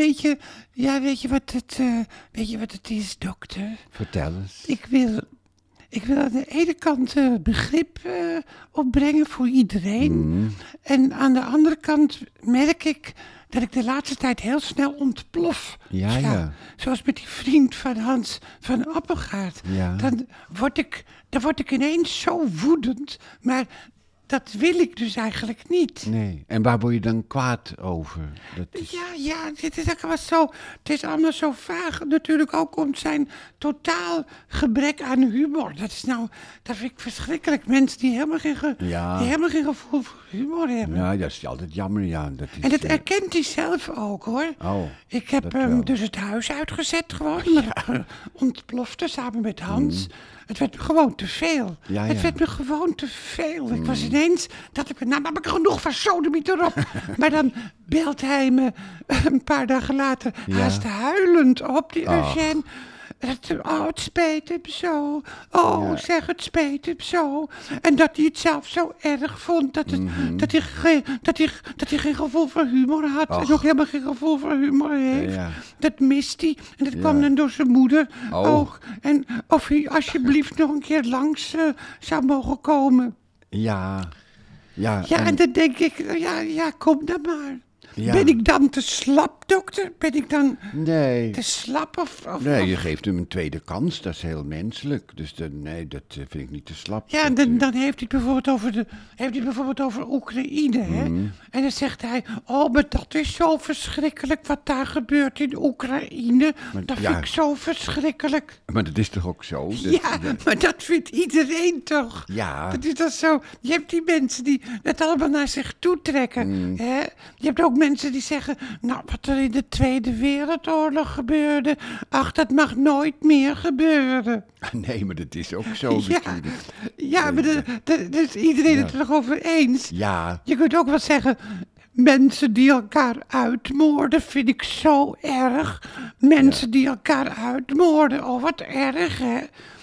weet je, ja, weet je wat het, eh, weet je wat het is, dokter? Vertel eens. Ik wil, ik wil aan de ene kant eh, begrip eh, opbrengen voor iedereen. Mm. En aan de andere kant merk ik dat ik de laatste tijd heel snel ontplof. Ja, ja. Zoals met die vriend van Hans van Appelgaard. Ja. Dan, word ik, dan word ik ineens zo woedend. Maar dat wil ik dus eigenlijk niet. Nee. En waar word je dan kwaad over? Dat is... Ja, ja, dit is ook wel zo. Het is allemaal zo vaag. Natuurlijk ook om zijn totaal gebrek aan humor. Dat is nou, dat vind ik verschrikkelijk. Mensen die helemaal geen, ge- Ja. die helemaal geen gevoel voor humor hebben. Ja, dat is altijd jammer, ja. Dat is, En dat eh, erkent hij zelf ook hoor. Oh, Ik heb hem dus het huis uitgezet gewoon. ontplofte samen met Hans. Het werd me gewoon te veel. Mm. Ja, Het werd me gewoon te veel. Ik was ineens, dat ik, nou heb ik genoeg van sodomiet erop. maar dan belt hij me een paar dagen later Ja. haast huilend op, die Ach. Eugène. Het, oh, het speet hem zo. Oh, Ja. zeg, het speet hem zo. En dat hij het zelf zo erg vond. Dat, het, Mhm. dat, hij, geen, dat, hij, dat hij geen gevoel voor humor had. En ook helemaal geen gevoel voor humor heeft. Ja. Dat mist hij. En dat Ja. kwam dan door zijn moeder Oh. ook. En of hij alsjeblieft nog een keer langs eh, zou mogen komen. Ja. Ja, Ja, en, dan denk ik, ja, ja, kom dan maar. Ja. Ben ik dan te slap, dokter? Ben ik dan Nee. te slap? Of, of, Nee, je geeft hem een tweede kans. Dat is heel menselijk. Dus nee, dat eh, vind ik niet te slap. Ja, dan, eh, dan heeft hij het bijvoorbeeld over, de, heeft hij bijvoorbeeld over Oekraïne. Hè? Mhm. En dan zegt hij, oh, maar dat is zo verschrikkelijk wat daar gebeurt in Oekraïne. Maar- dat ja. vind ik zo verschrikkelijk. Maar dat is toch ook zo? Dat- ja, maar dat vindt iedereen toch? Ja. Dat is dat zo. Je hebt die mensen die het allemaal naar zich toe trekken. Mm. Hè? Je hebt ook mensen die zeggen, nou, wat er in de Tweede Wereldoorlog gebeurde, ach, dat mag nooit meer gebeuren. Nee, maar dat is ook zo Ja, natuurlijk. ja maar de is iedereen het er toch over eens? Ja, Je kunt ook wel zeggen, mensen die elkaar uitmoorden vind ik zo erg. Mensen die elkaar uitmoorden, oh wat erg hè.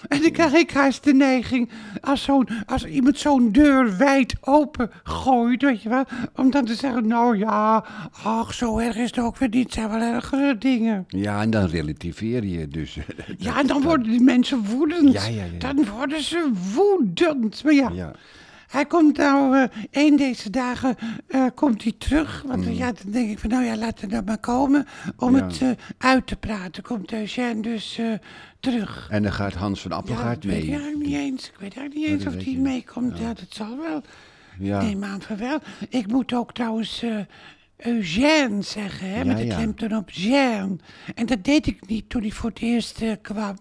En dan krijg ik haast de neiging, als, zo'n, als iemand zo'n deur wijd open gooit, weet je wel, om dan te zeggen, nou ja, ach zo erg is het ook weer niet, het zijn wel ergere dingen. ja, en dan relativeer je dus. Ja, en dan worden die mensen woedend. Ja, ja, ja. Dan worden ze woedend. Maar ja, Ja. Hij komt nou eh een deze dagen eh, komt hij terug. Want Mm. ja, dan denk ik van nou ja, laat hem dan maar komen om Ja. het eh, uit te praten. Komt Eugène dus terug. En dan gaat Hans van Appelgaard ja, weet ik mee. eigenlijk niet eens. Ik weet eigenlijk niet eens of weet hij meekomt. Ja. dat zal wel. Ja. Ik neem aan van wel. Ik moet ook trouwens Eugène zeggen, hè, Ja, met de klemtoon op Jean. En dat deed ik niet toen hij voor het eerst eh, kwam.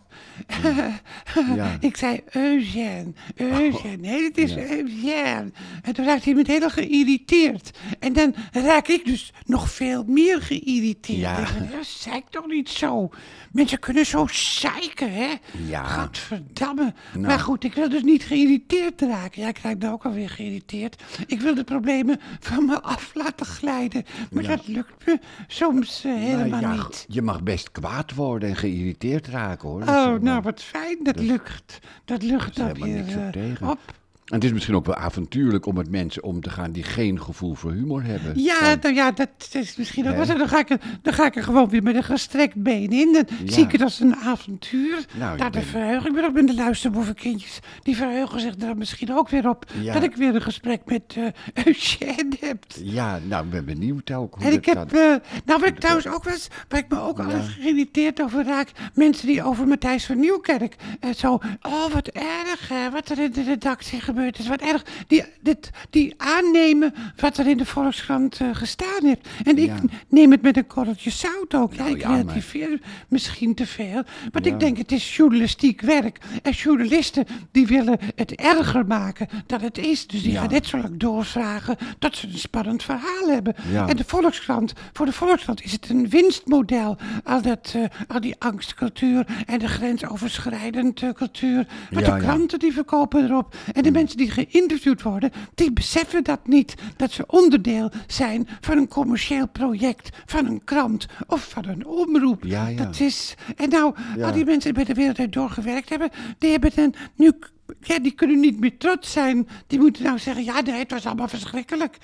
Ja. ik zei Eugène, Eugène. Nee, het is Ja. Eugène. En toen raakte hij me heel geïrriteerd. En dan raak ik dus nog veel meer geïrriteerd. Ja. Ik denk, ja, zeik toch niet zo. Mensen kunnen zo zeiken, hè? Ja. Gadverdamme. Nou. Maar goed, ik wil dus niet geïrriteerd raken. Ja, ik raak nou ook alweer geïrriteerd. Ik wil de problemen van me af laten glijden. Maar Ja. dat lukt me soms eh, helemaal Nou ja, niet. Je mag best kwaad worden en geïrriteerd raken hoor. Dat Oh, helemaal- nou wat fijn. Dat lukt. Dat lukt helemaal weer niks op eh, op. En het is misschien ook wel avontuurlijk om met mensen om te gaan die geen gevoel voor humor hebben. Ja, Want- nou ja, dat is misschien ook Hè? wel zo. Dan ga, ik er, dan ga ik er gewoon weer met een gestrekt been in. Dan Ja. zie ik het als een avontuur. Nou, Daar ben- verheug ik me ook met de luisterboevenkindjes. Die verheugen zich daar misschien ook weer op. Ja. Dat ik weer een gesprek met eh Eugène heb. Ja, nou, ik ben benieuwd ook hoe En ik heb, eh, nou wat ik trouwens ook was, waar ik me ook altijd geïrriteerd over raak, mensen die over Matthijs van Nieuwkerk, eh, zo, oh wat erg hè, wat er in de redactie gebeurd is, wat erg, die, dit, die aannemen wat er in de Volkskrant eh, gestaan heeft. En ik Ja. neem het met een korreltje zout ook, ja, Nou ik ja, maar- misschien te veel, want Ja. ik denk het is journalistiek werk. En journalisten die willen het erger maken dan het is, dus die gaan net zo lang doorvragen tot ze een spannend verhaal hebben. En de Volkskrant, voor de Volkskrant is het een winstmodel. Al, dat, eh, al die angstcultuur en de grensoverschrijdende cultuur. Maar de kranten die verkopen erop. En de mensen die geïnterviewd worden, die beseffen dat niet. Dat ze onderdeel zijn van een commercieel project, van een krant of van een omroep. Ja, ja. Dat is, en nou, Ja. al die mensen die bij de wereld doorgewerkt hebben, die hebben dan nu... Ja, die kunnen niet meer trots zijn. Die moeten nou zeggen, ja nee, het was allemaal verschrikkelijk.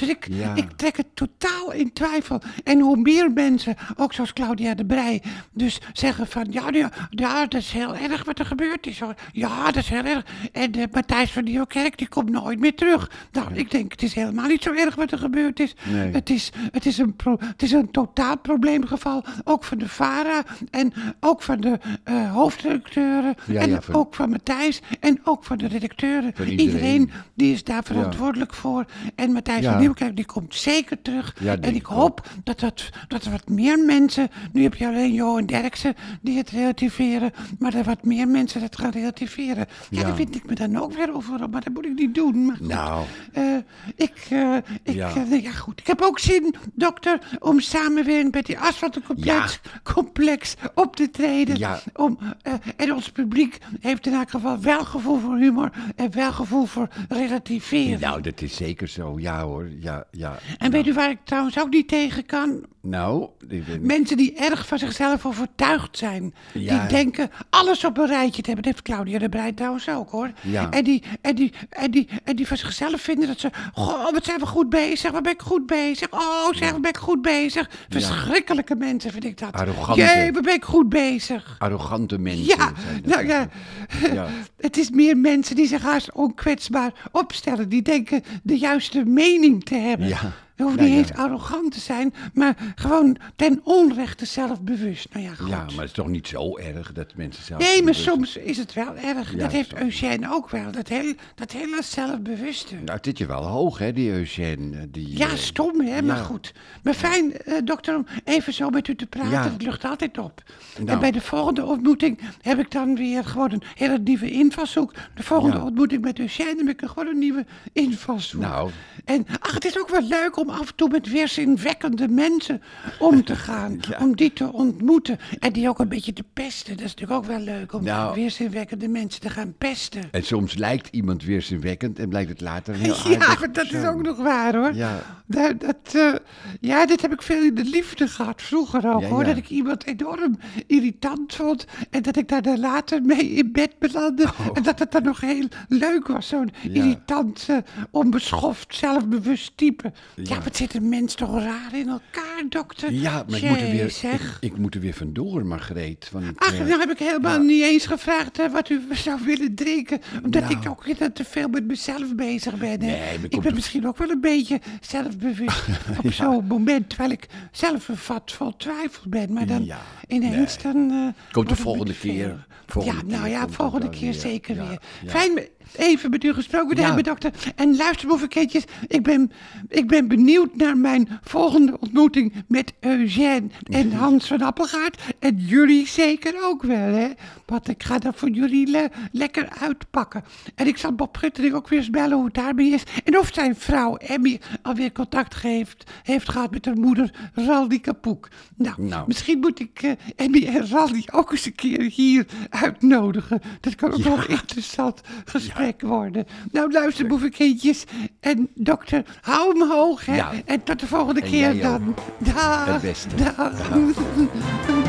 Dus ik, Ja. ik trek het totaal in twijfel. En hoe meer mensen, ook zoals Claudia de Brij, dus zeggen van, ja, ja, ja dat is heel erg wat er gebeurd is. hoor. Ja, dat is heel erg. En eh, Matthijs van Nieuwkerk, die komt nooit meer terug. Nou, ik denk, het is helemaal niet zo erg wat er gebeurd is. Nee. Het is, het is, een, pro- het is een totaal probleemgeval, ook van de VARA en ook van de eh, hoofdredacteuren Ja, en van- ook van Matthijs en ook van de redacteuren. Van iedereen. iedereen die is daar verantwoordelijk voor. En Matthijs van Nieuwkerk die komt zeker terug. Ja, en ik hoop dat, dat, dat er wat meer mensen, nu heb je alleen Johan Derksen die het relativeren, maar dat wat meer mensen het gaan relativeren. Ja, Ja. daar vind ik me dan ook weer over maar dat moet ik niet doen. Maar goed, Nou. eh, ik, eh, ik, Ja. ja. ja goed. Ik heb ook zin, dokter, om samen weer met die asfaltencomplex complex op te treden. Ja. Om, eh, en ons publiek heeft in elk geval wel gevoel voor humor en wel gevoel voor relativeren. Nou, dat is zeker zo. Ja hoor. Ja, ja. en weet u waar ik trouwens ook niet tegen kan? Nou, ben- Mensen die erg van zichzelf overtuigd zijn. Ja. Die denken alles op een rijtje te hebben. Dat heeft Claudia de Breij trouwens ook hoor. Ja. En, die, en, die, en, die, en die van zichzelf vinden dat ze... Goh, wat zijn we goed bezig? Wat ben ik goed bezig? Oh, zeg, wat ben ik goed bezig? Verschrikkelijke mensen vind ik dat. Arrogante. Jee, wat ben ik goed bezig? arrogante mensen. Ja, zijn dat. nou ja. Ja. Het is meer mensen die zich haast onkwetsbaar opstellen. Die denken de juiste mening te hebben. Ja. Je hoeft Nou niet eens arrogant te zijn, maar gewoon ten onrechte zelfbewust. Nou ja, goed. Ja, maar het is toch niet zo erg dat mensen zelf... Nee, maar soms is het wel erg. Dat heeft. Eugène ook wel. Dat, heel, dat hele zelfbewuste. Nou, zit je wel hoog, hè, die Eugène. eh, Die, Ja, eh, stom, hè, maar goed. Maar fijn, eh, dokter, om even zo met u te praten. Het lucht altijd op. En Nou. bij de volgende ontmoeting heb ik dan weer gewoon een hele nieuwe invalshoek. De volgende ontmoeting met Eugène heb ik gewoon een nieuwe invalshoek. Nou. En ach, het is ook wel leuk om af en toe met weerzinwekkende mensen om te gaan. Om die te ontmoeten. En die ook een beetje te pesten. Dat is natuurlijk ook wel leuk om Nou. weerzinwekkende mensen te gaan pesten. En soms lijkt iemand weerzinwekkend en blijkt het later heel Ja, aardig maar dat is ook nog waar hoor. Ja. Dat, dat, eh, ja, dit heb ik veel in de liefde gehad, vroeger ook Ja, hoor. ja. Dat ik iemand enorm irritant vond en dat ik daar dan later mee in bed belandde. En dat het dan nog heel leuk was, zo'n Oh. Ja. irritant, onbeschoft, zelfbewust type. Ja. Ja. wat zit een mens toch raar in elkaar, dokter? Ja, maar ik moet, er weer, ik, moet er weer vandoor, Margreet. Want, Ach, eh, nou heb ik helemaal niet eens gevraagd hè, wat u zou willen drinken. Omdat Nou. ik ook weer te veel met mezelf bezig ben. Hè. Nee, ik komt ben misschien ook wel een beetje zelfbewust op zo'n moment. Terwijl ik zelf een vat vol twijfel ben. Maar dan Ja, ineens nee. dan... eh, wordt de volgende keer. Volgende ja, nou keer ja, komt volgende keer weer. zeker weer. Fijn even met u gesproken te Ja. hebben, dokter. En luister, boevenketjes, ik ben, ik ben benieuwd naar mijn volgende ontmoeting met Eugène en Hans van Appelgaard. En jullie zeker ook wel, hè? Want ik ga dat voor jullie le- lekker uitpakken. En ik zal Bob Guttering ook weer eens bellen hoe het daarmee is. En of zijn vrouw Emmy alweer contact heeft, heeft gehad met haar moeder Raldi Kapoek. Nou, Nou. misschien moet ik eh, Emmy en Raldi ook eens een keer hier uitnodigen. Dat kan ook wel een interessant gesprek worden. Nou, luister, boevenkindjes. En dokter, hou hem hoog, hè. Ja. En tot de volgende En keer dan. Dag. Het beste. Dag.